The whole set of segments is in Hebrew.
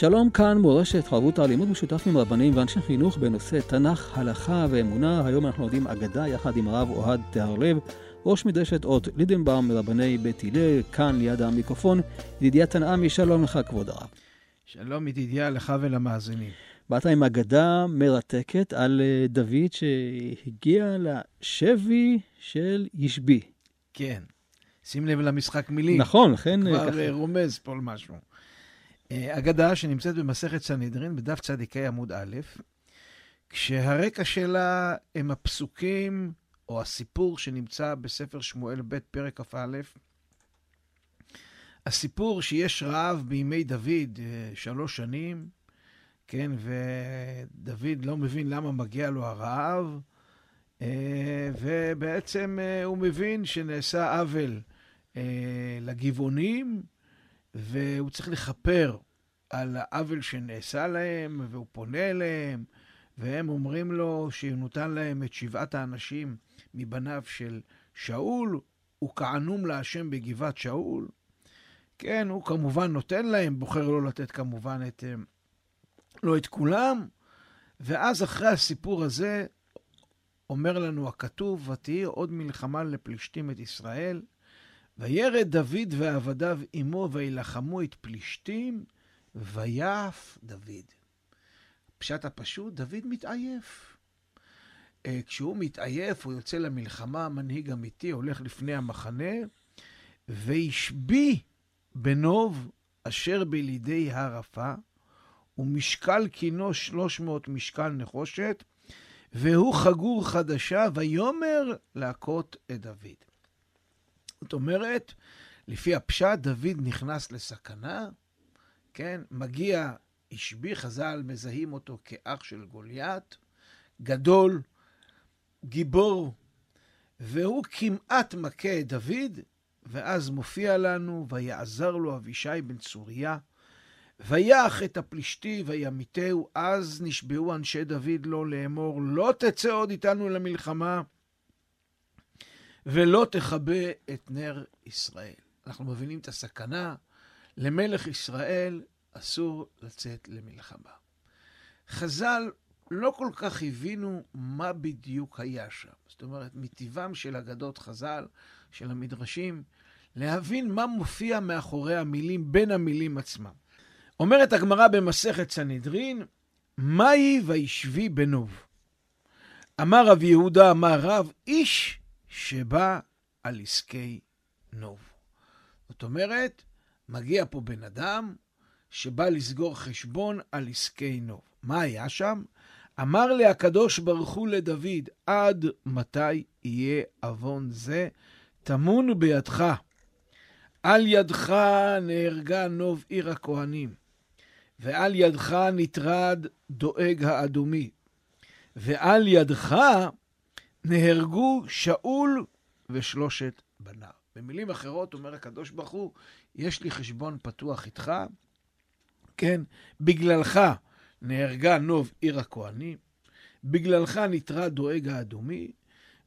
שלום כאן מורשת חברותא לימוד משותף עם רבנים ואנשי חינוך בנושא תנ"ך, הלכה ואמונה. היום אנחנו לומדים אגדה יחד עם הרב אוהד תהרלב, ראש מדרשת אות לידנבאום מרבני בית הלל, כאן ליד המיקרופון. ידידיה תנעמי, שלום לך כבוד הרב. שלום ידידיה לך ולמאזינים. באת עם אגדה מרתקת על אה, דוד שהגיע לשבי של ישבי. כן. שים לב למשחק מילים. נכון, לכן אה, כבר ככה. אה, רומז פה למשהו. אה, אגדה שנמצאת במסכת סנהדרין, בדף צדיקי עמוד א', כשהרקע שלה הם הפסוקים או הסיפור שנמצא בספר שמואל ב', פרק כ"א. הסיפור שיש רעב בימי דוד אה, שלוש שנים, כן, ודוד לא מבין למה מגיע לו הרעב, אה, ובעצם הוא מבין שנעשה עוול לגבעונים, והוא צריך לכפר על העוול שנעשה להם, והוא פונה אליהם, והם אומרים לו שהוא נותן להם את שבעת האנשים מבניו של שאול, וכענום להשם בגבעת שאול. כן, הוא כמובן נותן להם, בוחר לא לתת כמובן את, אה, לא את כולם, ואז אחרי הסיפור הזה, אומר לנו הכתוב, ותהי עוד מלחמה לפלישתים את ישראל, וירד דוד ועבדיו עמו וילחמו את פלישתים, ויף דוד. פשט הפשוט, דוד מתעייף. אה, כשהוא מתעייף, הוא יוצא למלחמה, מנהיג אמיתי, הולך לפני המחנה, וישבי בנוב אשר בלידי הרפה, ומשקל קינו שלוש מאות משקל נחושת, והוא חגור חדשה, ויאמר להכות את דוד. זאת אומרת, לפי הפשט, דוד נכנס לסכנה, כן? מגיע אישבי, חז"ל מזהים אותו כאח של גוליית, גדול, גיבור, והוא כמעט מכה את דוד, ואז מופיע לנו, ויעזר לו אבישי בן צוריה, ויח את הפלישתי וימיתהו, אז נשבעו אנשי דוד לו לאמור, לא תצא עוד איתנו למלחמה, ולא תכבה את נר ישראל. אנחנו מבינים את הסכנה, למלך ישראל אסור לצאת למלחמה. חז"ל לא כל כך הבינו מה בדיוק היה שם. זאת אומרת, מטבעם של אגדות חז"ל, של המדרשים, להבין מה מופיע מאחורי המילים, בין המילים עצמם. אומרת הגמרא במסכת סנהדרין, מהי וישבי בנוב? אמר רב יהודה, אמר רב, איש שבא על עסקי נוב. זאת אומרת, מגיע פה בן אדם שבא לסגור חשבון על עסקי נוב. מה היה שם? אמר לי הקדוש ברוך הוא לדוד, עד מתי יהיה עוון זה? טמון בידך. על ידך נהרגה נוב עיר הכהנים, ועל ידך נטרד דואג האדומי, ועל ידך נהרגו שאול ושלושת בניו. במילים אחרות, אומר הקדוש ברוך הוא, יש לי חשבון פתוח איתך, כן? בגללך נהרגה נוב עיר הכהנים, בגללך נטרד דואג האדומי,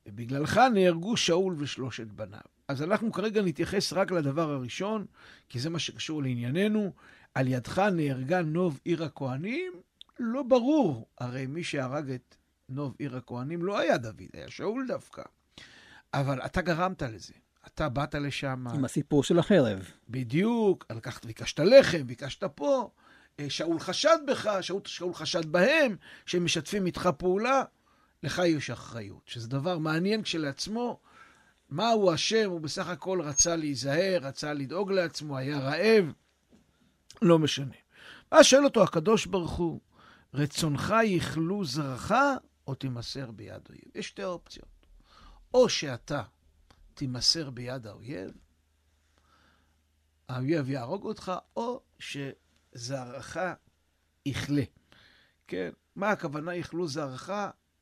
ובגללך נהרגו שאול ושלושת בניו. אז אנחנו כרגע נתייחס רק לדבר הראשון, כי זה מה שקשור לענייננו. על ידך נהרגה נוב עיר הכהנים, לא ברור. הרי מי שהרג את נוב עיר הכהנים לא היה דוד, היה שאול דווקא. אבל אתה גרמת לזה. אתה באת לשם. עם הסיפור של החרב. בדיוק, לקחת, ביקשת לחם, ביקשת פה. אה, שאול חשד בך, שאול, שאול חשד בהם, שהם משתפים איתך פעולה. לך יש אחריות, שזה דבר מעניין כשלעצמו. מה הוא אשם? הוא בסך הכל רצה להיזהר, רצה לדאוג לעצמו, היה רעב, לא משנה. ואז שואל אותו הקדוש ברוך הוא, רצונך יכלו זרעך או תימסר ביד אויב? יש שתי אופציות. או שאתה תימסר ביד האויב, האויב יהרוג אותך, או שזרעך יכלה. כן, מה הכוונה יכלו זרעך?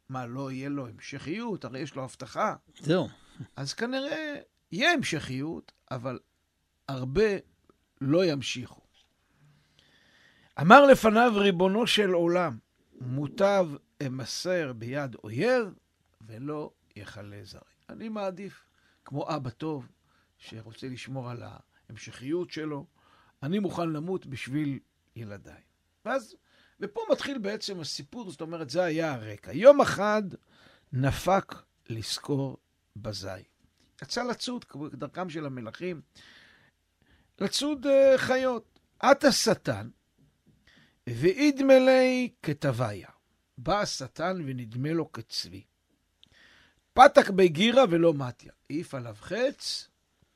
מה, לא יהיה לו המשכיות? הרי יש לו הבטחה. זהו. אז כנראה יהיה המשכיות, אבל הרבה לא ימשיכו. אמר לפניו ריבונו של עולם, מוטב אמסר ביד אויב ולא יכלה זרי. אני מעדיף, כמו אבא טוב, שרוצה לשמור על ההמשכיות שלו, אני מוכן למות בשביל ילדיי. ואז, ופה מתחיל בעצם הסיפור, זאת אומרת, זה היה הרקע. יום אחד נפק לזכור בזי. יצא לצוד, כדרכם של המלכים, לצוד uh, חיות. את השטן, ואידמלי כתוויה. בא השטן ונדמה לו כצבי. פתק בגירה ולא מתיה. העיף עליו חץ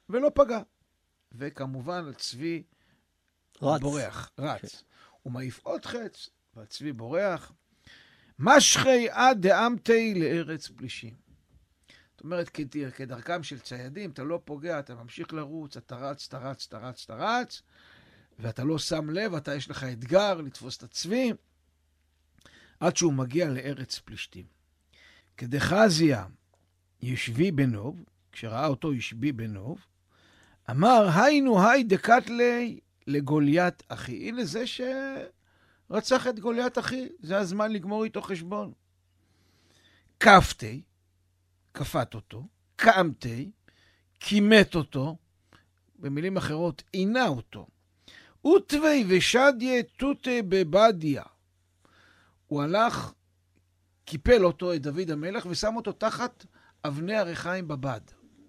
ולא פגע. וכמובן הצבי רץ. בורח, רץ. Okay. הוא מעיף עוד חץ, והצבי בורח. משכי עד דאמתי לארץ פלישים. זאת אומרת, כדרכם של ציידים, אתה לא פוגע, אתה ממשיך לרוץ, אתה רץ, אתה רץ, אתה רץ, אתה רץ, ואתה לא שם לב, אתה יש לך אתגר לתפוס את הצבי, עד שהוא מגיע לארץ פלישתים. כדחזיה ישבי בנוב, כשראה אותו ישבי בנוב, אמר, היינו היי דקתלי לגוליית אחי. הנה זה שרצח את גוליית אחי, זה הזמן לגמור איתו חשבון. כפתי, כפת אותו, קמתי, כימת אותו, במילים אחרות, עינה אותו. ותווי ושדיה תותה בבדיה. הוא הלך, קיפל אותו, את דוד המלך, ושם אותו תחת אבני הריחיים בבד.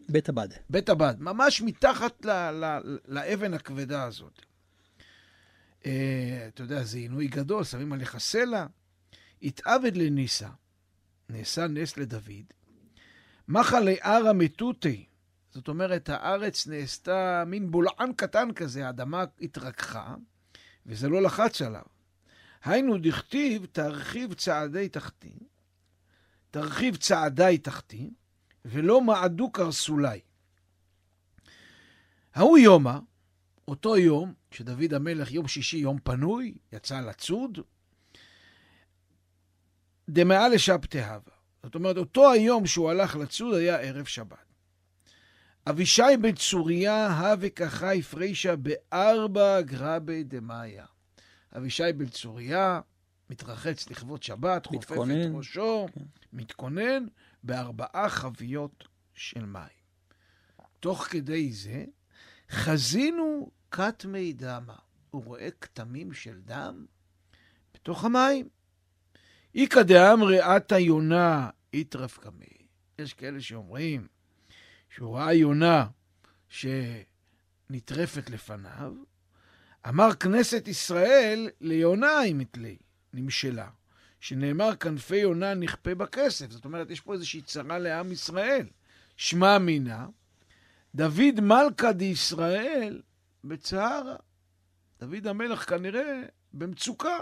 בית הבד. בית הבד, ממש מתחת ל, ל, לאבן הכבדה הזאת. Uh, אתה יודע, זה עינוי גדול, שמים עליך סלע. התעבד לניסה, נעשה נס לדוד. מחלי ערא מתותי, זאת אומרת, הארץ נעשתה מין בולען קטן כזה, האדמה התרככה, וזה לא לחץ עליו. היינו דכתיב, תרחיב צעדי תחתי, תרחיב צעדי תחתי, ולא מעדו קרסולי. ההוא יומא, אותו יום, כשדוד המלך, יום שישי, יום פנוי, יצא לצוד, לשבתי הווה. זאת אומרת, אותו היום שהוא הלך לצוד היה ערב שבת. אבישי בן צוריה הווה ככה הפרישה בארבע גרבי דמאיה. אבישי בן צוריה מתרחץ לכבוד שבת, חופף את ראשו, כן. מתכונן בארבעה חביות של מים. תוך כדי זה, חזינו כת מי דמה. הוא רואה כתמים של דם בתוך המים. איכא דאמרי עתה יונה איתרף קמי. יש כאלה שאומרים שהוא ראה יונה שנטרפת לפניו, אמר כנסת ישראל ליונה היא מתלי, נמשלה. שנאמר כנפי יונה נכפה בכסף. זאת אומרת, יש פה איזושהי צרה לעם ישראל. שמע מינה, דוד מלכה דישראל בצערה. דוד המלך כנראה במצוקה,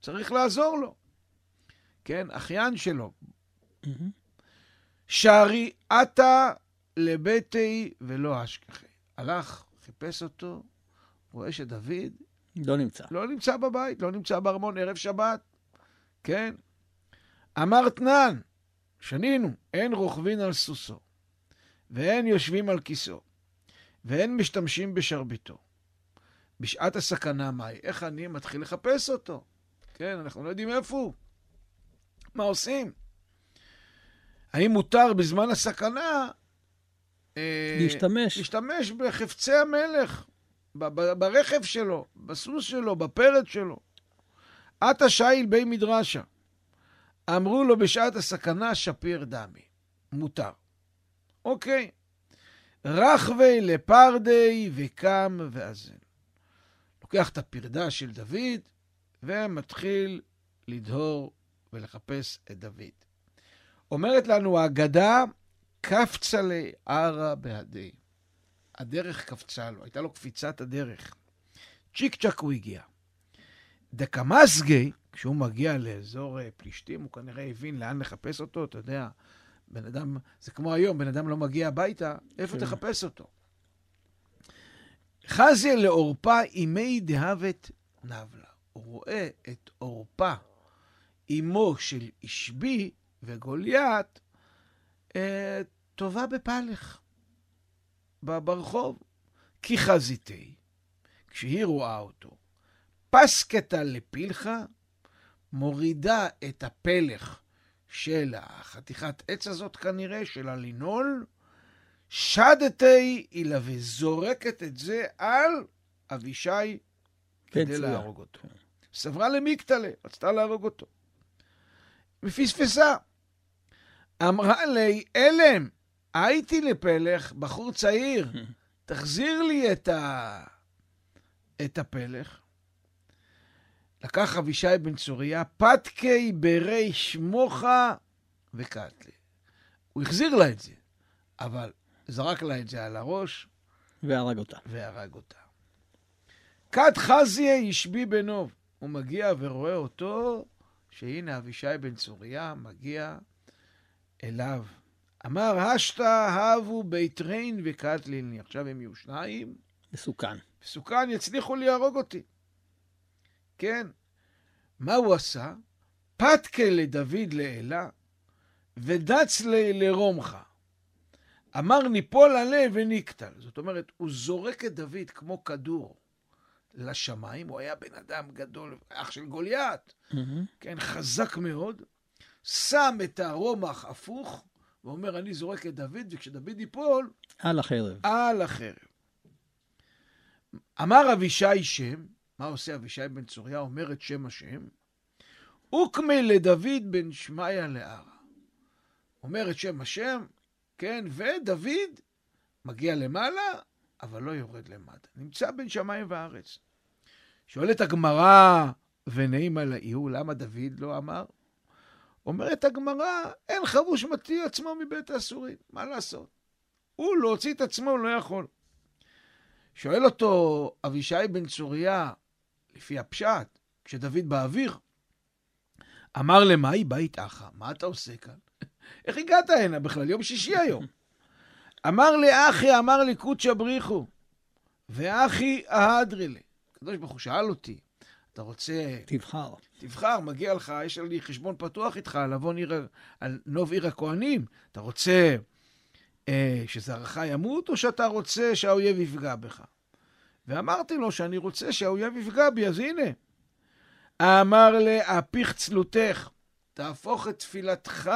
צריך לעזור לו. כן, אחיין שלו. שערי עתה לביתי ולא אשכחי. הלך, חיפש אותו, רואה שדוד... לא נמצא. לא נמצא בבית, לא נמצא בארמון ערב שבת. כן? אמר תנן, שנינו, אין רוכבין על סוסו, ואין יושבים על כיסאו, ואין משתמשים בשרביטו. בשעת הסכנה מהי? איך אני מתחיל לחפש אותו? כן, אנחנו לא יודעים איפה הוא. מה עושים? האם מותר בזמן הסכנה להשתמש. להשתמש בחפצי המלך, ברכב שלו, בסוס שלו, בפרד שלו? עתה שייל בי מדרשה. אמרו לו בשעת הסכנה שפיר דמי. מותר. אוקיי. רחבי לפרדי וקם ואזן. לוקח את הפרדה של דוד ומתחיל לדהור ולחפש את דוד. אומרת לנו ההגדה, קפצה לערה בהדי. הדרך קפצה לו, הייתה לו קפיצת הדרך. צ'יק צ'ק הוא הגיע. דקמסגי, כשהוא מגיע לאזור אה, פלישתים, הוא כנראה הבין לאן לחפש אותו, אתה יודע, בן אדם, זה כמו היום, בן אדם לא מגיע הביתה, איפה כן. תחפש אותו? חזי לעורפה אימי דהבת נבלה. הוא רואה את עורפה, אמו של אישבי וגוליית, אה, טובה בפלך, ברחוב. כי חזיתי, כשהיא רואה אותו, פסקתה לפילחה, מורידה את הפלך של החתיכת עץ הזאת כנראה, של הלינול, שדתי אילה וזורקת את זה על אבישי כדי להרוג אותו. סברה למיקטלה, רצתה להרוג אותו. ופספסה. אמרה לי, אלם, הייתי לפלך, בחור צעיר, תחזיר לי את, ה... את הפלך. לקח אבישי בן צוריה, פתקי ברי שמוחה וקטלי. הוא החזיר לה את זה, אבל זרק לה את זה על הראש. והרג אותה. והרג אותה. כת חזיה ישבי בנוב. הוא מגיע ורואה אותו, שהנה אבישי בן צוריה מגיע אליו. אמר, השתא הבו בית רין וקטליני. עכשיו הם יהיו שניים. מסוכן. מסוכן, יצליחו להרוג אותי. כן. מה הוא עשה? פתקה לדוד לאלה, ודץ לרומחה. אמר ניפול עלה ונקטל. זאת אומרת, הוא זורק את דוד כמו כדור לשמיים. הוא היה בן אדם גדול, אח של גוליית, mm-hmm. כן, חזק מאוד. שם את הרומח הפוך, ואומר, אני זורק את דוד, וכשדוד ייפול... על החרב. על החרב. אמר אבישי שם, מה עושה אבישי בן צוריה? אומר את שם השם. אוקמי לדוד בן שמעיה לערה. אומר את שם השם, כן, ודוד מגיע למעלה, אבל לא יורד למטה. נמצא בין שמיים וארץ. שואלת הגמרא, ונעים על למה דוד לא אמר? אומרת הגמרא, אין חבוש מתי עצמו מבית האסורים, מה לעשות? הוא להוציא את עצמו לא יכול. שואל אותו אבישי בן צוריה, לפי הפשט, כשדוד באוויר, אמר למאי בית אחא, מה אתה עושה כאן? איך הגעת הנה בכלל? יום שישי היום. אמר לי אחי, אמר לי קודשא בריחו, ואחי אהדרי לי. הקדוש ברוך הוא שאל אותי, אתה רוצה... תבחר. תבחר, מגיע לך, יש לי חשבון פתוח איתך על עוון עיר, על נוב עיר הכהנים. אתה רוצה אה, שזרעך ימות, או שאתה רוצה שהאויב יפגע בך? ואמרתי לו שאני רוצה שהאויב יפגע בי, אז הנה. אמר להפיך צלותך, תהפוך את תפילתך.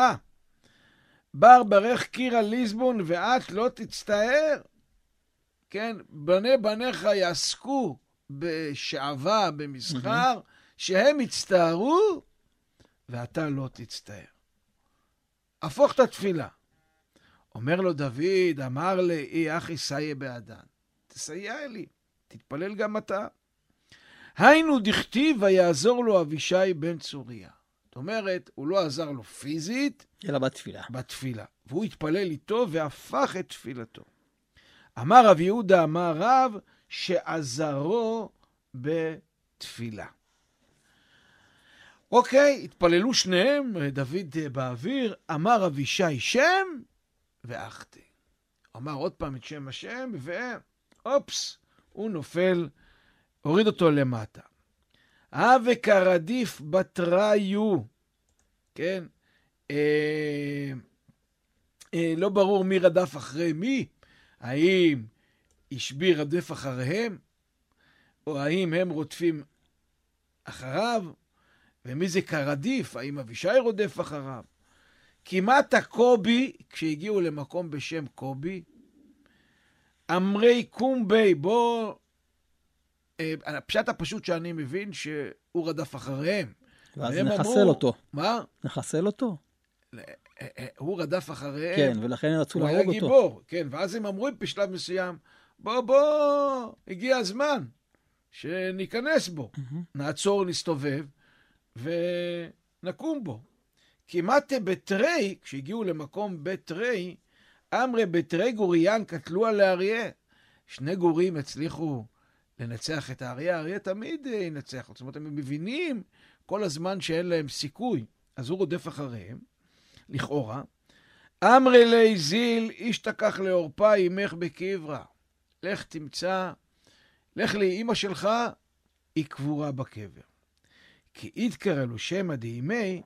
בר ברך קירה ליסבון ואת לא תצטער. כן, בני בניך יעסקו בשעווה, במסחר, שהם יצטערו, ואתה לא תצטער. הפוך את התפילה. אומר לו דוד, אמר לי, אי אחי סייע בעדן. תסייע לי, תתפלל גם אתה. היינו דכתיב ויעזור לו אבישי בן צוריה. זאת אומרת, הוא לא עזר לו פיזית, אלא בתפילה. בתפילה. והוא התפלל איתו והפך את תפילתו. אמר רב יהודה, אמר רב, שעזרו בתפילה. אוקיי, התפללו שניהם, דוד באוויר, אמר אבישי שם, ואחתי. אמר עוד פעם את שם השם, ואופס, הוא נופל, הוריד אותו למטה. הווה כרדיף בתריו, כן? אה, אה, לא ברור מי רדף אחרי מי, האם אישבי רדף אחריהם, או האם הם רודפים אחריו, ומי זה כרדיף, האם אבישי רודף אחריו. כמעט הקובי, כשהגיעו למקום בשם קובי, אמרי קומבי, בוא... אה, הפשט הפשוט שאני מבין, שהוא רדף אחריהם. ואז נחסל אמרו, אותו. מה? נחסל אותו. אה, אה, הוא רדף אחריהם. כן, ולכן רצו להרוג אותו. הוא היה גיבור, כן, ואז הם אמרו בשלב מסוים, בוא, בוא, הגיע הזמן שניכנס בו. Mm-hmm. נעצור, נסתובב, ונקום בו. כמעט בתרי, כשהגיעו למקום בתרי, אמרי בתרי גוריין קטלו על האריה. שני גורים הצליחו לנצח את האריה, האריה תמיד ינצח. זאת אומרת, הם מבינים כל הזמן שאין להם סיכוי. אז הוא רודף אחריהם, לכאורה. אמרי לי זיל, איש תקח לעורפה עמך בקברה. לך תמצא, לך לאימא שלך, היא קבורה בקבר. כי איתקרא לו שמא דהימי,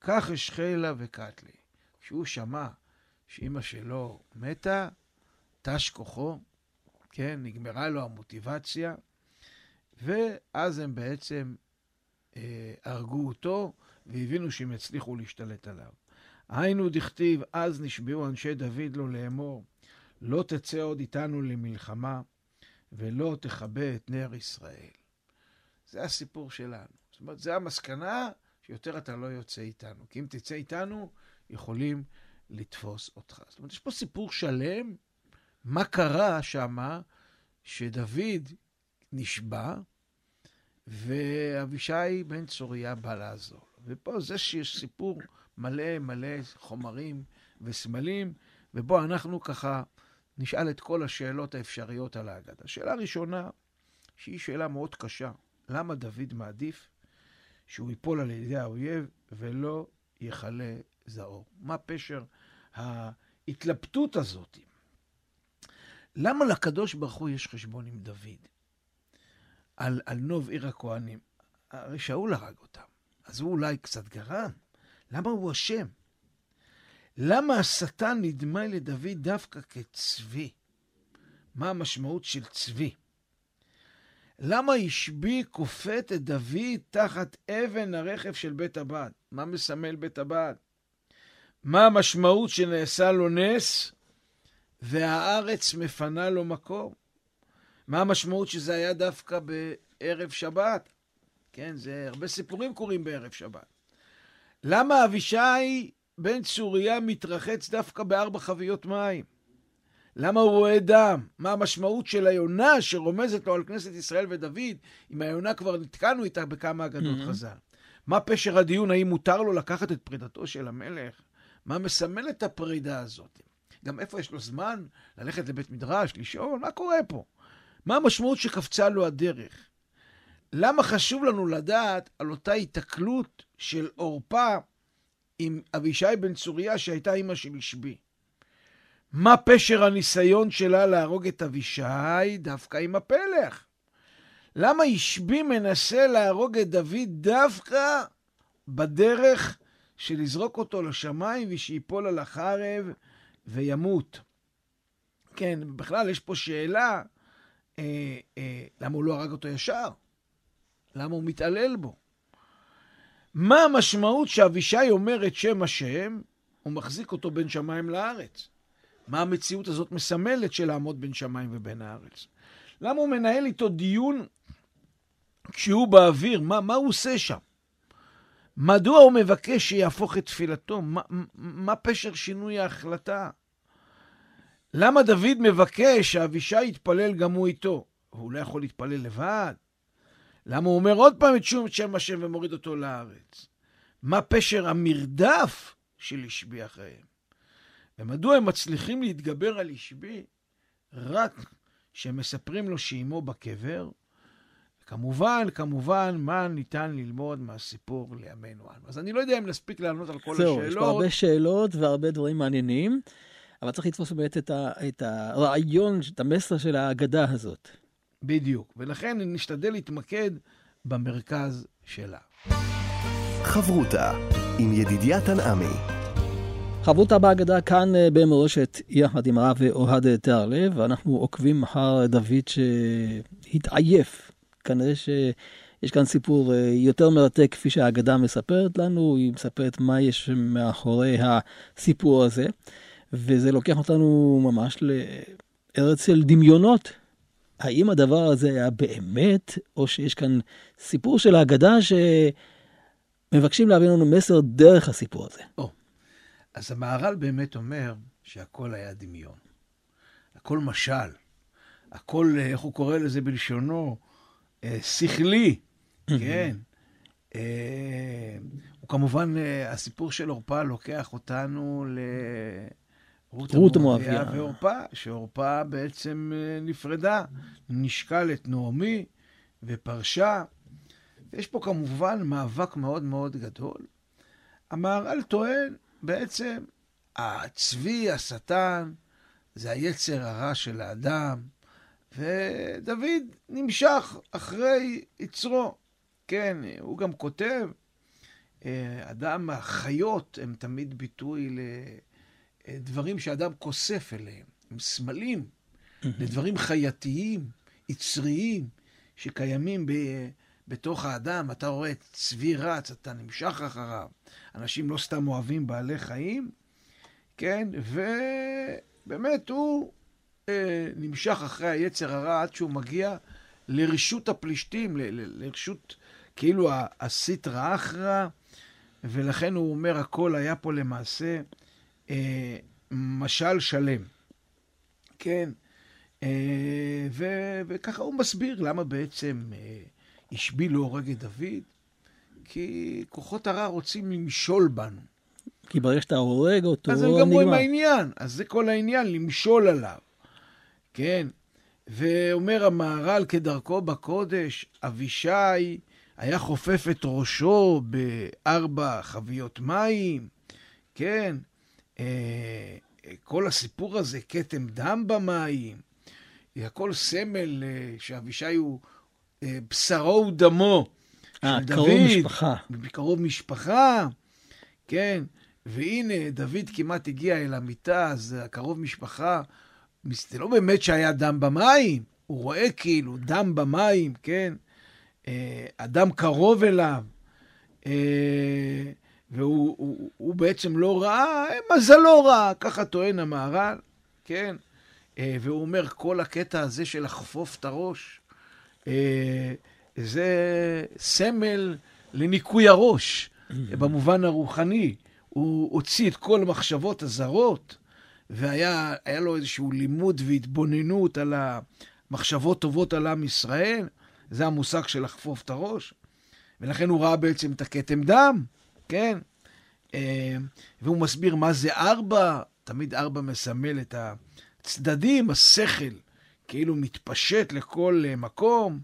כך אשחלה וקטלי. כשהוא שמע שאימא שלו מתה, תש כוחו, כן, נגמרה לו המוטיבציה, ואז הם בעצם אה, הרגו אותו, והבינו שהם יצליחו להשתלט עליו. היינו דכתיב, אז נשבעו אנשי דוד לו לאמור, לא תצא עוד איתנו למלחמה, ולא תכבה את נר ישראל. זה הסיפור שלנו. זאת אומרת, זה המסקנה שיותר אתה לא יוצא איתנו. כי אם תצא איתנו, יכולים לתפוס אותך. זאת אומרת, יש פה סיפור שלם, מה קרה שמה, שדוד נשבע, ואבישי בן צוריה בא לעזור. ופה זה שיש סיפור מלא מלא חומרים וסמלים, ובו אנחנו ככה נשאל את כל השאלות האפשריות על האגדה. השאלה הראשונה, שהיא שאלה מאוד קשה, למה דוד מעדיף שהוא ייפול על ידי האויב ולא יכלה זעור? מה פשר ההתלבטות הזאת? למה לקדוש ברוך הוא יש חשבון עם דוד? על, על נוב עיר הכהנים. הרי שאול הרג אותם, אז הוא אולי קצת גרם. למה הוא אשם? למה השטן נדמה לדוד דווקא כצבי? מה המשמעות של צבי? למה השבי כופת את דוד תחת אבן הרכב של בית הבד? מה מסמל בית הבד? מה המשמעות שנעשה לו נס והארץ מפנה לו מקום? מה המשמעות שזה היה דווקא בערב שבת? כן, זה הרבה סיפורים קורים בערב שבת. למה אבישי בן צוריה מתרחץ דווקא בארבע חביות מים? למה הוא רואה דם? מה המשמעות של היונה שרומזת לו על כנסת ישראל ודוד, אם היונה כבר נתקענו איתה בכמה אגדות mm-hmm. חז"ל? מה פשר הדיון, האם מותר לו לקחת את פרידתו של המלך? מה מסמל את הפרידה הזאת? גם איפה יש לו זמן ללכת לבית מדרש, לשאול, מה קורה פה? מה המשמעות שקפצה לו הדרך? למה חשוב לנו לדעת על אותה התקלות של עורפה עם אבישי בן צוריה שהייתה אימא של אשבי? מה פשר הניסיון שלה להרוג את אבישי דווקא עם הפלך? למה אשבי מנסה להרוג את דוד דווקא בדרך של לזרוק אותו לשמיים ושיפול על החרב וימות? כן, בכלל יש פה שאלה אה, אה, למה הוא לא הרג אותו ישר? למה הוא מתעלל בו? מה המשמעות שאבישי אומר את שם השם, הוא מחזיק אותו בין שמיים לארץ? מה המציאות הזאת מסמלת של לעמוד בין שמיים ובין הארץ? למה הוא מנהל איתו דיון כשהוא באוויר? מה, מה הוא עושה שם? מדוע הוא מבקש שיהפוך את תפילתו? מה, מה פשר שינוי ההחלטה? למה דוד מבקש שאבישי יתפלל גם הוא איתו? הוא לא יכול להתפלל לבד. למה הוא אומר עוד פעם את שום שם השם ומוריד אותו לארץ? מה פשר המרדף של אישבי אחריהם? ומדוע הם מצליחים להתגבר על אישבי רק כשהם מספרים לו שאימו בקבר? כמובן, כמובן, מה ניתן ללמוד מהסיפור לימינו אנו. אז אני לא יודע אם נספיק לענות על כל זהו, השאלות. יש פה הרבה שאלות והרבה דברים מעניינים, אבל צריך לתפוס באמת את, ה, את הרעיון, את המסר של ההגדה הזאת. בדיוק, ולכן נשתדל להתמקד במרכז שלה. חברותה עם ידידיה תנעמי. חברותה בהגדה כאן אה, במורשת יחד עם הרב אוהד תיארלב, ואנחנו עוקבים אחר דוד שהתעייף. כנראה שיש כאן סיפור אה, יותר מרתק כפי שהאגדה מספרת לנו, היא מספרת מה יש מאחורי הסיפור הזה, וזה לוקח אותנו ממש לארץ של דמיונות. האם הדבר הזה היה באמת, או שיש כאן סיפור של האגדה שמבקשים להביא לנו מסר דרך הסיפור הזה? או, אז המהר"ל באמת אומר שהכל היה דמיון. הכל משל. הכל, איך הוא קורא לזה בלשונו? אה, שכלי, כן. אה, הוא כמובן, אה, הסיפור של עורפה לוקח אותנו ל... רות המואביה. ועורפה, שעורפה בעצם נפרדה, נשקל את נעמי ופרשה. יש פה כמובן מאבק מאוד מאוד גדול. המהר"ל טוען בעצם, הצבי, השטן, זה היצר הרע של האדם, ודוד נמשך אחרי יצרו. כן, הוא גם כותב, אה, אדם, החיות הם תמיד ביטוי לדברים שאדם כוסף אליהם, הם סמלים לדברים חייתיים, יצריים, שקיימים ב... בתוך האדם. אתה רואה את צבי רץ, אתה נמשך אחריו. אנשים לא סתם אוהבים בעלי חיים, כן? ובאמת הוא אה, נמשך אחרי היצר הרע עד שהוא מגיע לרשות הפלישתים, ל- ל- לרשות כאילו הסיטרא אחרא, ולכן הוא אומר, הכל היה פה למעשה אה, משל שלם. כן? אה, ו- וככה הוא מסביר למה בעצם אה, השביל לא הורג את דוד, כי כוחות הרע רוצים למשול בנו. כי ברגע שאתה הורג אותו, אז הם עם נגמר. העניין. אז זה כל העניין, למשול עליו. כן? ואומר המהר"ל כדרכו בקודש, אבישי היה חופף את ראשו בארבע חביות מים, כן? אה, כל הסיפור הזה, כתם דם במים, הכל סמל אה, שאבישי הוא אה, בשרו ודמו אה, של קרוב. משפחה. בקרוב משפחה, כן? והנה, דוד כמעט הגיע אל המיטה, אז הקרוב משפחה, זה לא באמת שהיה דם במים, הוא רואה כאילו דם במים, כן? אה, אדם קרוב אליו, אה, והוא הוא, הוא בעצם לא ראה, אה, מזלו רע, ככה טוען המהר"ל, כן? אה, והוא אומר, כל הקטע הזה של לחפוף את הראש, אה, זה סמל לניקוי הראש, במובן הרוחני. הוא הוציא את כל המחשבות הזרות, והיה היה לו איזשהו לימוד והתבוננות על המחשבות טובות על עם ישראל. זה המושג של לחפוף את הראש. ולכן הוא ראה בעצם את הכתם דם, כן? אה, והוא מסביר מה זה ארבע, תמיד ארבע מסמל את הצדדים, השכל, כאילו מתפשט לכל אה, מקום.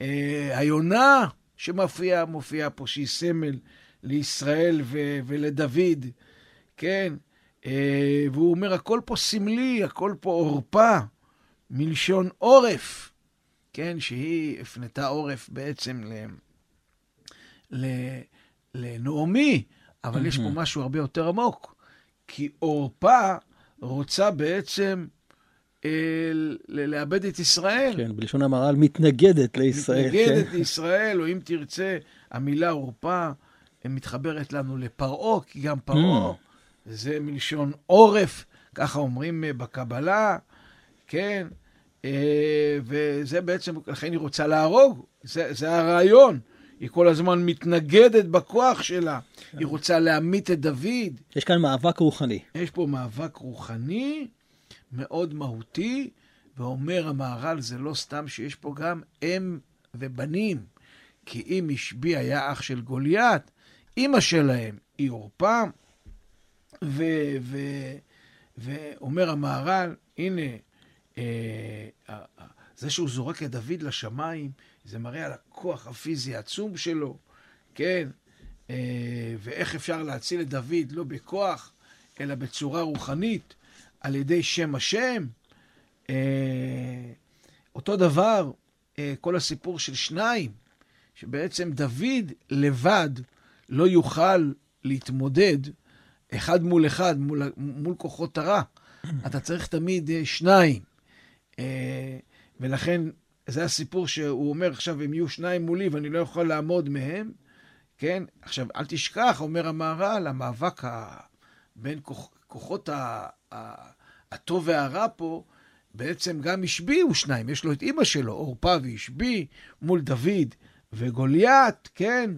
אה, היונה שמופיעה, מופיעה פה, שהיא סמל לישראל ו- ולדוד, כן? והוא אומר, הכל פה סמלי, הכל פה עורפה, מלשון עורף, כן? שהיא הפנתה עורף בעצם ל... ל... לנעמי, אבל יש פה משהו הרבה יותר עמוק, כי עורפה רוצה בעצם אה, לאבד את ישראל. כן, בלשון המהר"ל מתנגדת לישראל. מתנגדת כן. לישראל, או אם תרצה, המילה עורפה מתחברת לנו לפרעה, כי גם פרעה זה מלשון עורף, ככה אומרים אה, בקבלה, כן? אה, וזה בעצם, לכן היא רוצה להרוג, זה, זה הרעיון. היא כל הזמן מתנגדת בכוח שלה, היא רוצה להמית את דוד. יש כאן מאבק רוחני. יש פה מאבק רוחני מאוד מהותי, ואומר המהר"ל, זה לא סתם שיש פה גם אם ובנים. כי אם השבי היה אח של גוליית, אימא שלהם היא עורפה, ו- ו- ואומר המהר"ל, הנה, אה, אה, אה, זה שהוא זורק את דוד לשמיים, זה מראה על הכוח הפיזי העצום שלו, כן? אה, ואיך אפשר להציל את דוד, לא בכוח, אלא בצורה רוחנית, על ידי שם השם. אה, אותו דבר, אה, כל הסיפור של שניים, שבעצם דוד לבד לא יוכל להתמודד אחד מול אחד, מול, מול כוחות הרע. אתה צריך תמיד שניים. ולכן, זה הסיפור שהוא אומר, עכשיו הם יהיו שניים מולי ואני לא יכול לעמוד מהם, כן? עכשיו, אל תשכח, אומר המהר"ל, המאבק ה... בין כוח... כוחות ה... ה... הטוב והרע פה, בעצם גם השבי הוא שניים. יש לו את אימא שלו, עורפה והשבי, מול דוד וגוליית, כן?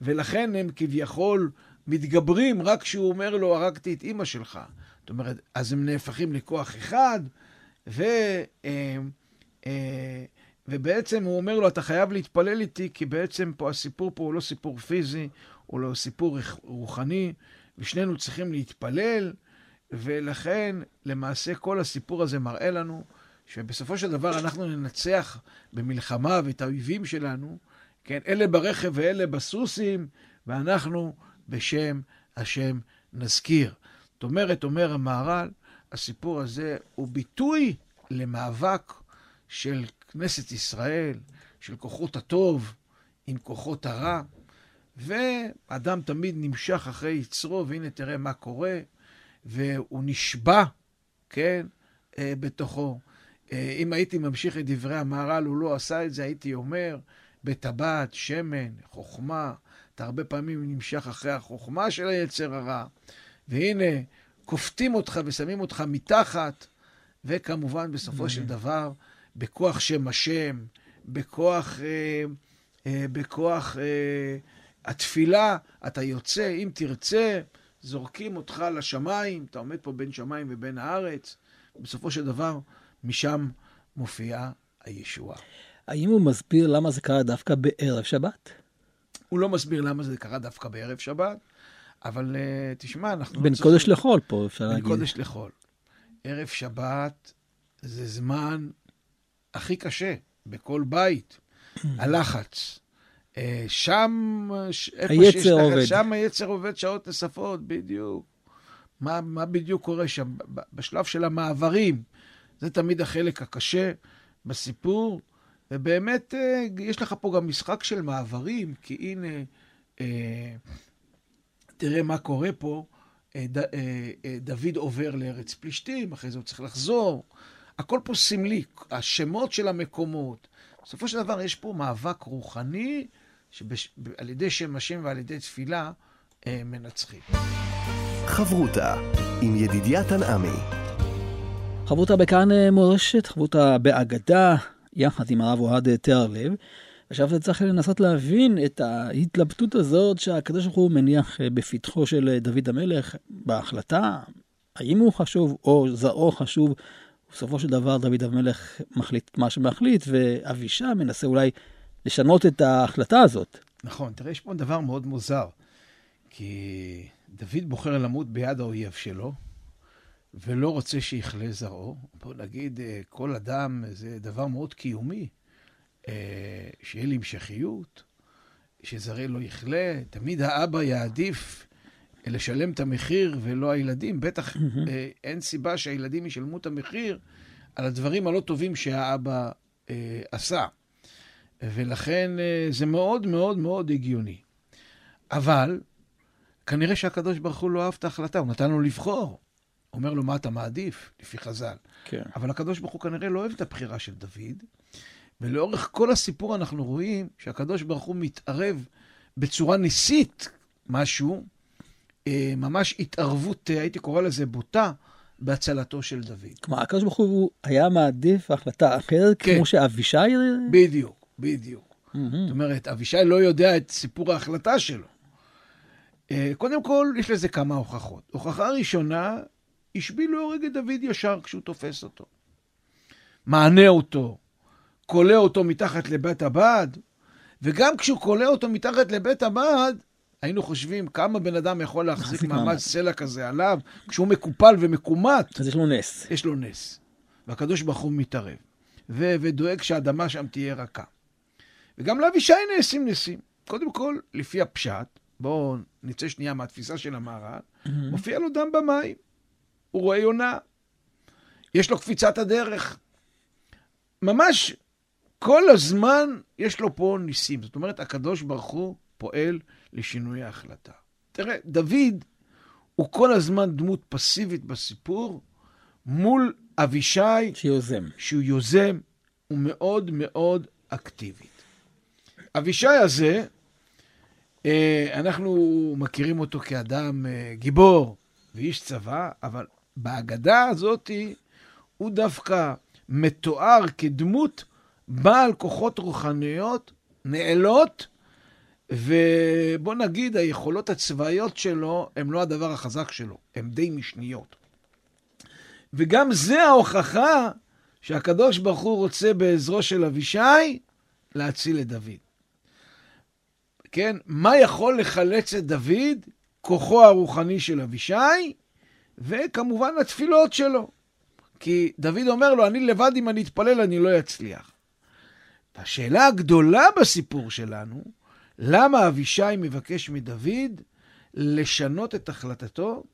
ולכן הם כביכול מתגברים רק כשהוא אומר לו, הרגתי את אימא שלך. זאת אומרת, אז הם נהפכים לכוח אחד, ו... אה, אה, ובעצם הוא אומר לו, אתה חייב להתפלל איתי, כי בעצם פה הסיפור פה הוא לא סיפור פיזי, הוא לא סיפור רוחני, ושנינו צריכים להתפלל, ולכן למעשה כל הסיפור הזה מראה לנו שבסופו של דבר אנחנו ננצח במלחמה ואת האויבים שלנו, כן, אלה ברכב ואלה בסוסים, ואנחנו בשם השם נזכיר. זאת אומרת, אומר המהר"ל, הסיפור הזה הוא ביטוי למאבק של כנסת ישראל, של כוחות הטוב עם כוחות הרע, ואדם תמיד נמשך אחרי יצרו, והנה תראה מה קורה, והוא נשבע, כן, אה, בתוכו. אה, אם הייתי ממשיך את דברי המהר"ל, הוא לא עשה את זה, הייתי אומר, בטבעת, שמן, חוכמה. אתה הרבה פעמים נמשך אחרי החוכמה של היצר הרע, והנה, כופתים אותך ושמים אותך מתחת, וכמובן, בסופו של דבר, בכוח שם השם, בכוח, אה, אה, בכוח אה, התפילה, אתה יוצא, אם תרצה, זורקים אותך לשמיים, אתה עומד פה בין שמיים ובין הארץ, בסופו של דבר, משם מופיעה הישועה. האם הוא מסביר למה זה קרה דווקא בערב שבת? הוא לא מסביר למה זה קרה דווקא בערב שבת, אבל uh, תשמע, אנחנו... בין לא קודש. לחול פה, אפשר בין להגיד. בין קודש לחול. ערב שבת זה זמן הכי קשה בכל בית. הלחץ. אה, שם, היצר עובד. שם היצר עובד שעות נוספות, בדיוק. מה, מה בדיוק קורה שם? בשלב של המעברים. זה תמיד החלק הקשה בסיפור, ובאמת אה, יש לך פה גם משחק של מעברים, כי הנה, אה, תראה מה קורה פה. דוד עובר לארץ פלישתים, אחרי זה הוא צריך לחזור. הכל פה סמלי, השמות של המקומות. בסופו של דבר יש פה מאבק רוחני שעל ידי שם השם ועל ידי תפילה אה, מנצחים. חברותה עם ידידיה תנעמי. חברותה בכאן אה, מורשת, חברותה באגדה, יחד עם הרב אוהד תיארלב. עכשיו צריך לנסות להבין את ההתלבטות הזאת שהקדוש ברוך הוא מניח אה, בפתחו של דוד המלך בהחלטה, האם הוא חשוב או זרעו חשוב. בסופו של דבר דוד המלך מחליט מה שמחליט, ואבישע מנסה אולי לשנות את ההחלטה הזאת. נכון, תראה, יש פה דבר מאוד מוזר, כי דוד בוחר למות ביד האויב שלו, ולא רוצה שיכלה זרעו. בוא נגיד, אה, כל אדם זה דבר מאוד קיומי, אה, שיהיה לי המשכיות, שזרע לא יכלה. תמיד האבא יעדיף לשלם את המחיר ולא הילדים. בטח אה, אין סיבה שהילדים ישלמו את המחיר על הדברים הלא טובים שהאבא עשה. ולכן אה, זה מאוד מאוד מאוד הגיוני. אבל כנראה שהקדוש ברוך הוא לא אהב את ההחלטה, הוא נתן לו לבחור. אומר לו, מה אתה מעדיף? לפי חז"ל. כן. אבל הקדוש ברוך הוא כנראה לא אוהב את הבחירה של דוד, ולאורך כל הסיפור אנחנו רואים שהקדוש ברוך הוא מתערב בצורה ניסית משהו, אה, ממש התערבות, אה, הייתי קורא לזה בוטה, בהצלתו של דוד. כלומר, הקדוש ברוך הוא היה מעדיף החלטה אחרת, כן. כמו שאבישי... בדיוק. בדיוק. Mm-hmm. זאת אומרת, אבישי לא יודע את סיפור ההחלטה שלו. אה, קודם כל, יש לזה כמה הוכחות. הוכחה ראשונה, השביל להורג את דוד ישר כשהוא תופס אותו. מענה אותו, כולא אותו מתחת לבית הבד, וגם כשהוא כולא אותו מתחת לבית הבד, היינו חושבים כמה בן אדם יכול להחזיק מעמד סלע כזה עליו, כשהוא מקופל ומקומט. אז יש לו נס. יש לו נס. והקדוש ברוך הוא מתערב, ו- ודואג שהאדמה שם תהיה רכה. וגם לאבישי נעשים נסים. קודם כל, לפי הפשט, בואו נצא שנייה מהתפיסה של המהר"ל. מופיע לו דם במים. הוא רואה יונה. יש לו קפיצת הדרך. ממש כל הזמן יש לו פה ניסים. זאת אומרת, הקדוש ברוך הוא פועל לשינוי ההחלטה. תראה, דוד הוא כל הזמן דמות פסיבית בסיפור, מול אבישי, שיוזם. שהוא יוזם, הוא מאוד מאוד אקטיבי. אבישי הזה, אה, אנחנו מכירים אותו כאדם אה, גיבור ואיש צבא, אבל בהגדה הזאת הוא דווקא מתואר כדמות בעל כוחות רוחניות נעלות, ובוא נגיד, היכולות הצבאיות שלו הן לא הדבר החזק שלו, הן די משניות. וגם זה ההוכחה שהקדוש ברוך הוא רוצה בעזרו של אבישי להציל את דוד. כן? מה יכול לחלץ את דוד? כוחו הרוחני של אבישי, וכמובן התפילות שלו. כי דוד אומר לו, אני לבד אם אני אתפלל אני לא אצליח. השאלה הגדולה בסיפור שלנו, למה אבישי מבקש מדוד לשנות את החלטתו,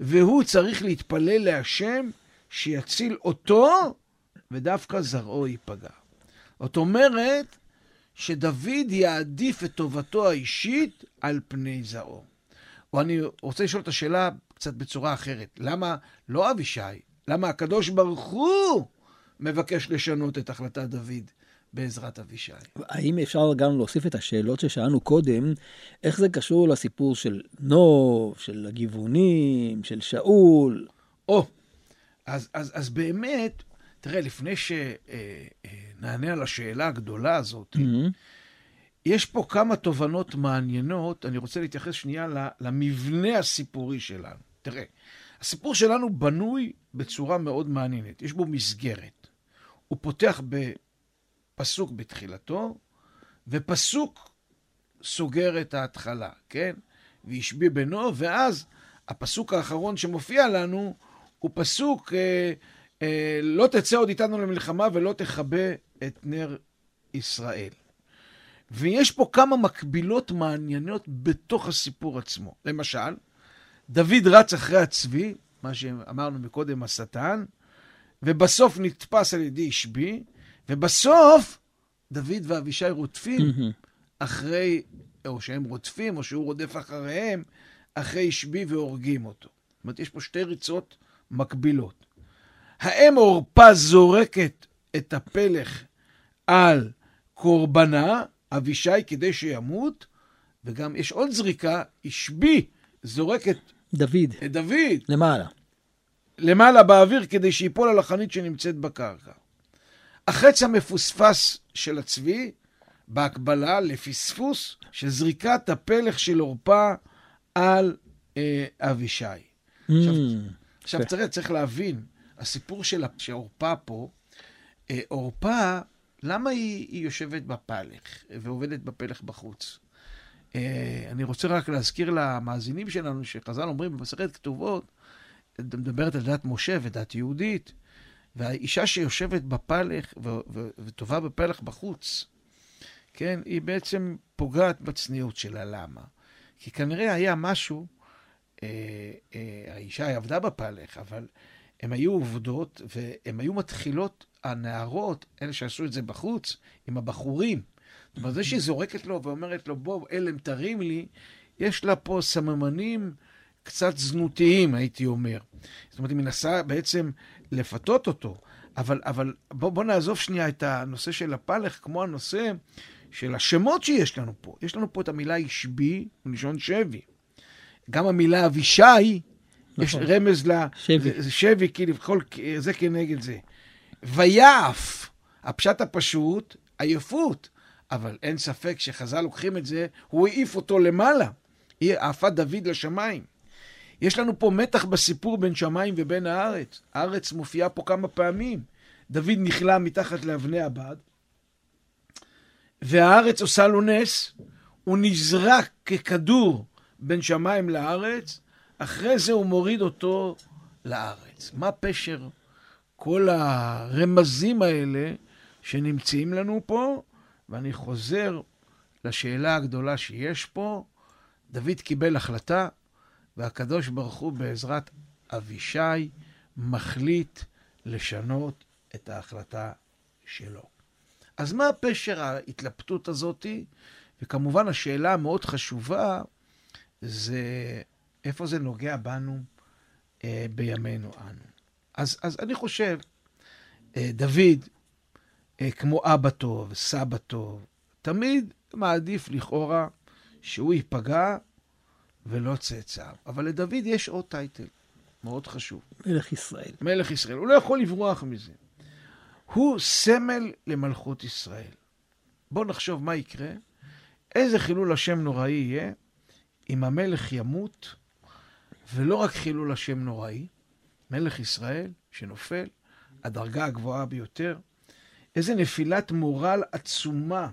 והוא צריך להתפלל להשם שיציל אותו, ודווקא זרעו ייפגע. זאת אומרת, שדוד יעדיף את טובתו האישית על פני זרעו. או אני רוצה לשאול את השאלה קצת בצורה אחרת. למה לא אבישי? למה הקדוש ברוך הוא מבקש לשנות את החלטת דוד בעזרת אבישי? האם אפשר גם להוסיף את השאלות ששאלנו קודם, איך זה קשור לסיפור של נוב, של הגיוונים, של שאול? או, אז, אז, אז באמת, תראה, לפני שנענה על השאלה הגדולה הזאת, Mm-hmm. יש פה כמה תובנות מעניינות, אני רוצה להתייחס שנייה למבנה הסיפורי שלנו. תראה, הסיפור שלנו בנוי בצורה מאוד מעניינת, יש בו מסגרת. הוא פותח בפסוק בתחילתו, ופסוק סוגר את ההתחלה, כן? והשביע בנו, ואז הפסוק האחרון שמופיע לנו הוא פסוק אה, אה, לא תצא עוד איתנו למלחמה ולא תכבה את נר ישראל. ויש פה כמה מקבילות מעניינות בתוך הסיפור עצמו. למשל, דוד רץ אחרי הצבי, מה שאמרנו מקודם, השטן, ובסוף נתפס על ידי אישבי, ובסוף דוד ואבישי רודפים. אחרי, או שהם רודפים, או שהוא רודף אחריהם, אחרי אישבי והורגים אותו. זאת אומרת, יש פה שתי ריצות מקבילות. האם עורפה זורקת את הפלך על קורבנה, אבישי כדי שימות, וגם יש עוד זריקה, אישבי זורקת דוד, את דוד למעלה. למעלה באוויר כדי שיפול על החנית שנמצאת בקרקע. החץ המפוספס של הצבי, בהקבלה לפספוס של זריקת הפלך של עורפה על אה, אבישי. עכשיו, Mm, עכשיו יפה. תראה, צריך להבין, הסיפור של עורפה פה, אה, עורפה, למה היא, היא יושבת בפלך ועובדת בפלך בחוץ? אה, אני רוצה רק להזכיר למאזינים שלנו שחז"ל אומרים במסכת כתובות, מדברת על דת משה ודת יהודית, והאישה שיושבת בפלך וטובה בפלך בחוץ, כן, היא בעצם פוגעת בצניעות שלה. למה? כי כנראה היה משהו, אה, אה, האישה עבדה בפלך, אבל הן היו עובדות, והן היו מתחילות, הנערות, אלה שעשו את זה בחוץ, עם הבחורים. זאת אומרת, זה שהיא זורקת לו ואומרת לו, בוא, אלם תרים לי, יש לה פה סממנים קצת זנותיים, הייתי אומר. זאת אומרת, היא מנסה בעצם לפתות אותו, אבל, אבל בוא, בוא נעזוב שנייה את הנושא של הפלך, כמו הנושא של השמות שיש לנו פה. יש לנו פה את המילה השבי, מלשון שבי. גם המילה אבישי, יש נכון. רמז ל... שבי. זה, זה שבי, כאילו, כל, זה כנגד זה. ויעף, הפשט הפשוט, עייפות. אבל אין ספק שחז"ל לוקחים את זה, הוא העיף אותו למעלה. היא עפה דוד לשמיים. יש לנו פה מתח בסיפור בין שמיים ובין הארץ. הארץ מופיעה פה כמה פעמים. דוד נכלא מתחת לאבני הבד, והארץ עושה לו נס, הוא נזרק ככדור בין שמיים לארץ, אחרי זה הוא מוריד אותו לארץ. מה פשר כל הרמזים האלה שנמצאים לנו פה? ואני חוזר לשאלה הגדולה שיש פה. דוד קיבל החלטה, והקדוש ברוך הוא בעזרת אבישי מחליט לשנות את ההחלטה שלו. אז מה פשר ההתלבטות הזאתי? וכמובן השאלה המאוד חשובה זה איפה זה נוגע בנו אה, בימינו אנו. אז, אז אני חושב, אה, דוד, אה, כמו אבא טוב, סבא טוב, תמיד מעדיף לכאורה שהוא ייפגע ולא צאצאיו. אבל לדוד יש עוד טייטל מאוד חשוב. מלך ישראל. מלך ישראל. הוא לא יכול לברוח מזה. הוא סמל למלכות ישראל. בואו נחשוב מה יקרה, איזה חילול השם נוראי יהיה אם המלך ימות, ולא רק חילול השם נוראי, מלך ישראל שנופל, הדרגה הגבוהה ביותר, איזה נפילת מורל עצומה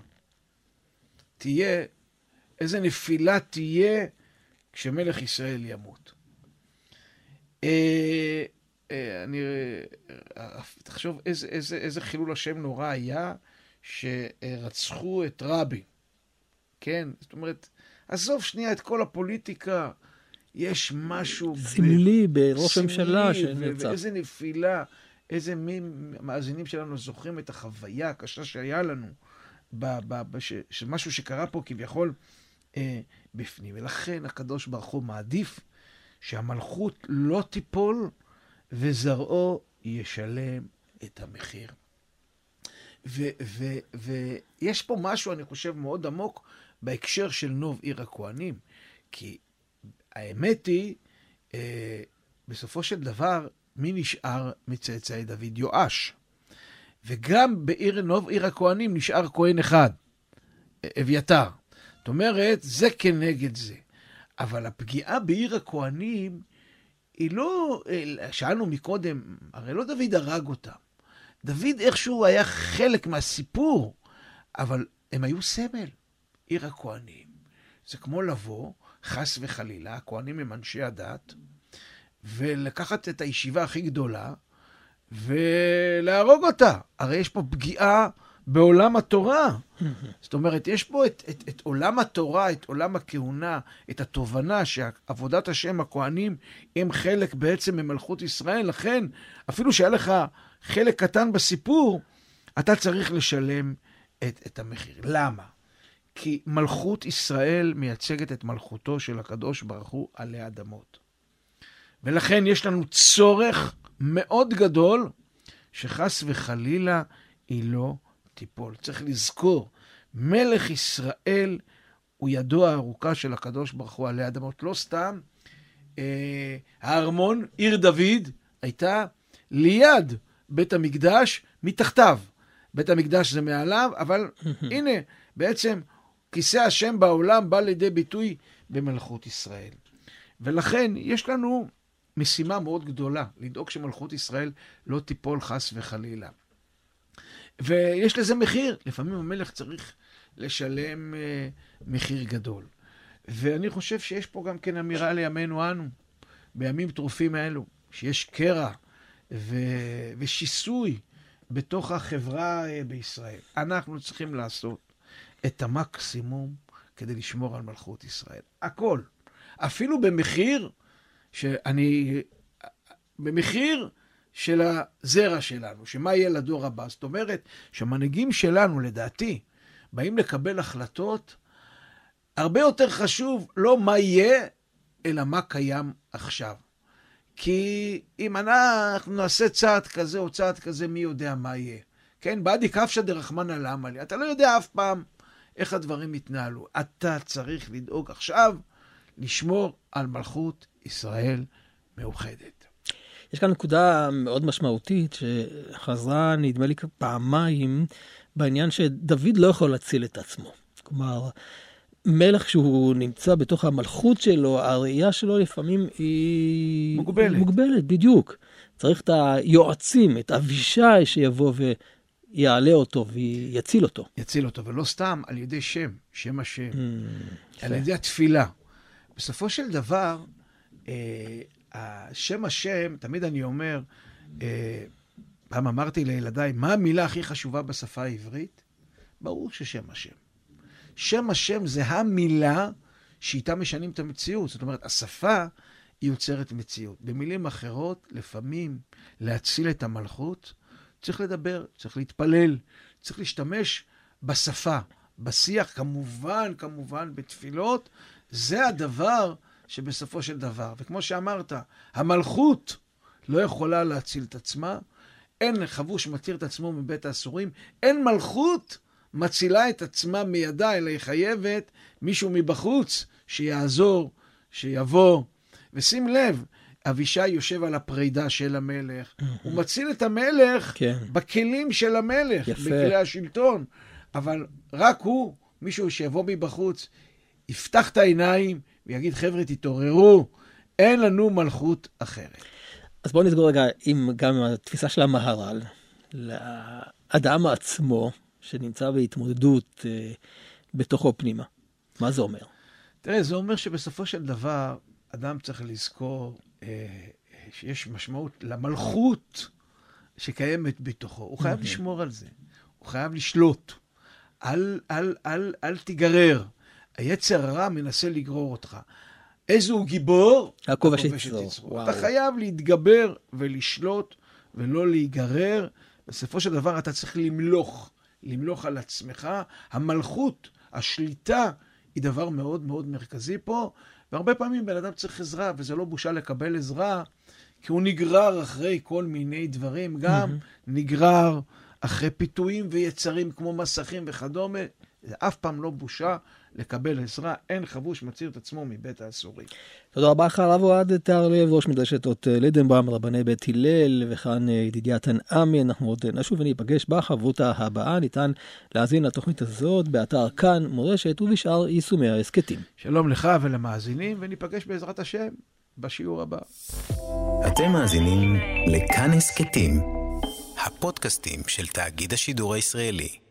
תהיה, איזה נפילה תהיה כשמלך ישראל ימות. אה, אה, אני, אה, תחשוב איזה, איזה, איזה חילול השם נורא היה שרצחו את רבי. כן? זאת אומרת, עזוב שנייה את כל הפוליטיקה, יש משהו... סמלי בראש הממשלה שנרצח. ואיזה נפילה, איזה מי מאזינים שלנו זוכרים את החוויה הקשה שהיה לנו ב, ב, ב, ש, שמשהו שקרה פה כביכול אה, בפנים. ולכן הקדוש ברוך הוא מעדיף שהמלכות לא תיפול וזרעו ישלם את המחיר. ויש פה משהו, אני חושב, מאוד עמוק בהקשר של נוב עיר הכוהנים. כי האמת היא, אה, בסופו של דבר, מי נשאר מצאצאי דוד? יואש. וגם בעיר נוב עיר הכוהנים נשאר כהן אחד, אביתר. זאת אומרת, זה כנגד זה. אבל הפגיעה בעיר הכוהנים היא לא, שאלנו מקודם, הרי לא דוד הרג אותם. דוד איכשהו היה חלק מהסיפור, אבל הם היו סמל, עיר הכוהנים. זה כמו לבוא, חס וחלילה, הכוהנים הם אנשי הדת, ולקחת את הישיבה הכי גדולה ולהרוג אותה. הרי יש פה פגיעה בעולם התורה. זאת אומרת, יש פה את, את, את עולם התורה, את עולם הכהונה, את התובנה שעבודת השם, הכהנים, הם חלק בעצם ממלכות ישראל. לכן, אפילו שהיה לך חלק קטן בסיפור, אתה צריך לשלם את, את המחיר. למה? כי מלכות ישראל מייצגת את מלכותו של הקדוש ברוך הוא עלי אדמות. ולכן יש לנו צורך מאוד גדול שחס וחלילה היא לא תיפול. צריך לזכור, מלך ישראל הוא ידו הארוכה של הקדוש ברוך הוא עלי אדמות. לא סתם, אה, הארמון, עיר דוד, הייתה ליד בית המקדש, מתחתיו. בית המקדש זה מעליו, אבל הנה, בעצם כיסא השם בעולם בא לידי ביטוי במלכות ישראל. ולכן יש לנו משימה מאוד גדולה, לדאוג שמלכות ישראל לא תיפול חס וחלילה. ויש לזה מחיר, לפעמים המלך צריך לשלם uh, מחיר גדול. ואני חושב שיש פה גם כן אמירה לימינו אנו, בימים טרופים אלו, שיש קרע ו... ושיסוי בתוך החברה uh, בישראל. אנחנו צריכים לעשות את המקסימום כדי לשמור על מלכות ישראל. הכל. אפילו במחיר שאני... במחיר של הזרע שלנו, שמה יהיה לדור הבא. זאת אומרת, שהמנהיגים שלנו, לדעתי, באים לקבל החלטות, הרבה יותר חשוב לא מה יהיה, אלא מה קיים עכשיו. כי אם אנחנו נעשה צעד כזה או צעד כזה, מי יודע מה יהיה. כן, באדי כבשא דרחמנא למה לי. אתה לא יודע אף פעם איך הדברים יתנהלו. אתה צריך לדאוג עכשיו לשמור על מלכות ישראל מאוחדת. יש כאן נקודה מאוד משמעותית שחזרה, נדמה לי, פעמיים בעניין שדוד לא יכול להציל את עצמו. כלומר, מלך שהוא נמצא בתוך המלכות שלו, הראייה שלו לפעמים היא... מוגבלת. מוגבלת, בדיוק. צריך את היועצים, את אבישי שיבוא ויעלה אותו ויציל אותו. יציל אותו, ולא סתם על ידי שם, שם השם. Mm, על ידי התפילה. בסופו של דבר, אה, שם השם, תמיד אני אומר, אה, פעם אמרתי לילדיי, מה המילה הכי חשובה בשפה העברית? ברור ששם השם. שם השם זה המילה שאיתה משנים את המציאות. זאת אומרת, השפה יוצרת מציאות. במילים אחרות, לפעמים להציל את המלכות, צריך לדבר, צריך להתפלל, צריך להשתמש בשפה, בשיח, כמובן, כמובן, בתפילות. זה הדבר שבסופו של דבר, וכמו שאמרת, המלכות לא יכולה להציל את עצמה, אין חבוש מתיר את עצמו מבית האסורים, אין מלכות מצילה את עצמה מידה, אלא היא חייבת מישהו מבחוץ שיעזור, שיבוא. ושים לב, אבישי יושב על הפרידה של המלך, הוא מציל את המלך כן. בכלים של המלך, יפה. בכלי השלטון, אבל רק הוא, מישהו שיבוא מבחוץ, יפתח את העיניים, ויגיד, חבר'ה, תתעוררו, אין לנו מלכות אחרת. אז בואו נסגור רגע עם גם התפיסה של המהר"ל, לאדם עצמו, שנמצא בהתמודדות אה, בתוכו פנימה. מה זה אומר? תראה, זה אומר שבסופו של דבר, אדם צריך לזכור אה, שיש משמעות למלכות שקיימת בתוכו. הוא חייב לשמור על זה, הוא חייב לשלוט. אל, אל, אל, אל תיגרר. היצר הרע מנסה לגרור אותך. איזה הוא גיבור? הכובש יצרו. אתה חייב להתגבר ולשלוט ולא להיגרר. בסופו של דבר אתה צריך למלוך למלוך על עצמך. המלכות, השליטה, היא דבר מאוד מאוד מרכזי פה, והרבה פעמים בן אדם צריך עזרה, וזה לא בושה לקבל עזרה, כי הוא נגרר אחרי כל מיני דברים, גם נגרר אחרי פיתויים ויצרים כמו מסכים וכדומה. זה אף פעם לא בושה לקבל עזרה, אין חבוש מצהיר את עצמו מבית האסורים. תודה רבה לך, הרב אוהד תהרלב, ראש מדרשת אות לידנבאום, רבני בית הלל, וכאן אה, ידידיה תנעמי, אנחנו עוד נשוב וניפגש בחברותה הבאה. ניתן להאזין לתוכנית הזאת באתר כאן מורשת ובשאר יישומי ההסכתים. שלום לך ולמאזינים, וניפגש בעזרת השם בשיעור הבא. אתם מאזינים לכאן הסכתים, הפודקאסטים של תאגיד השידור הישראלי.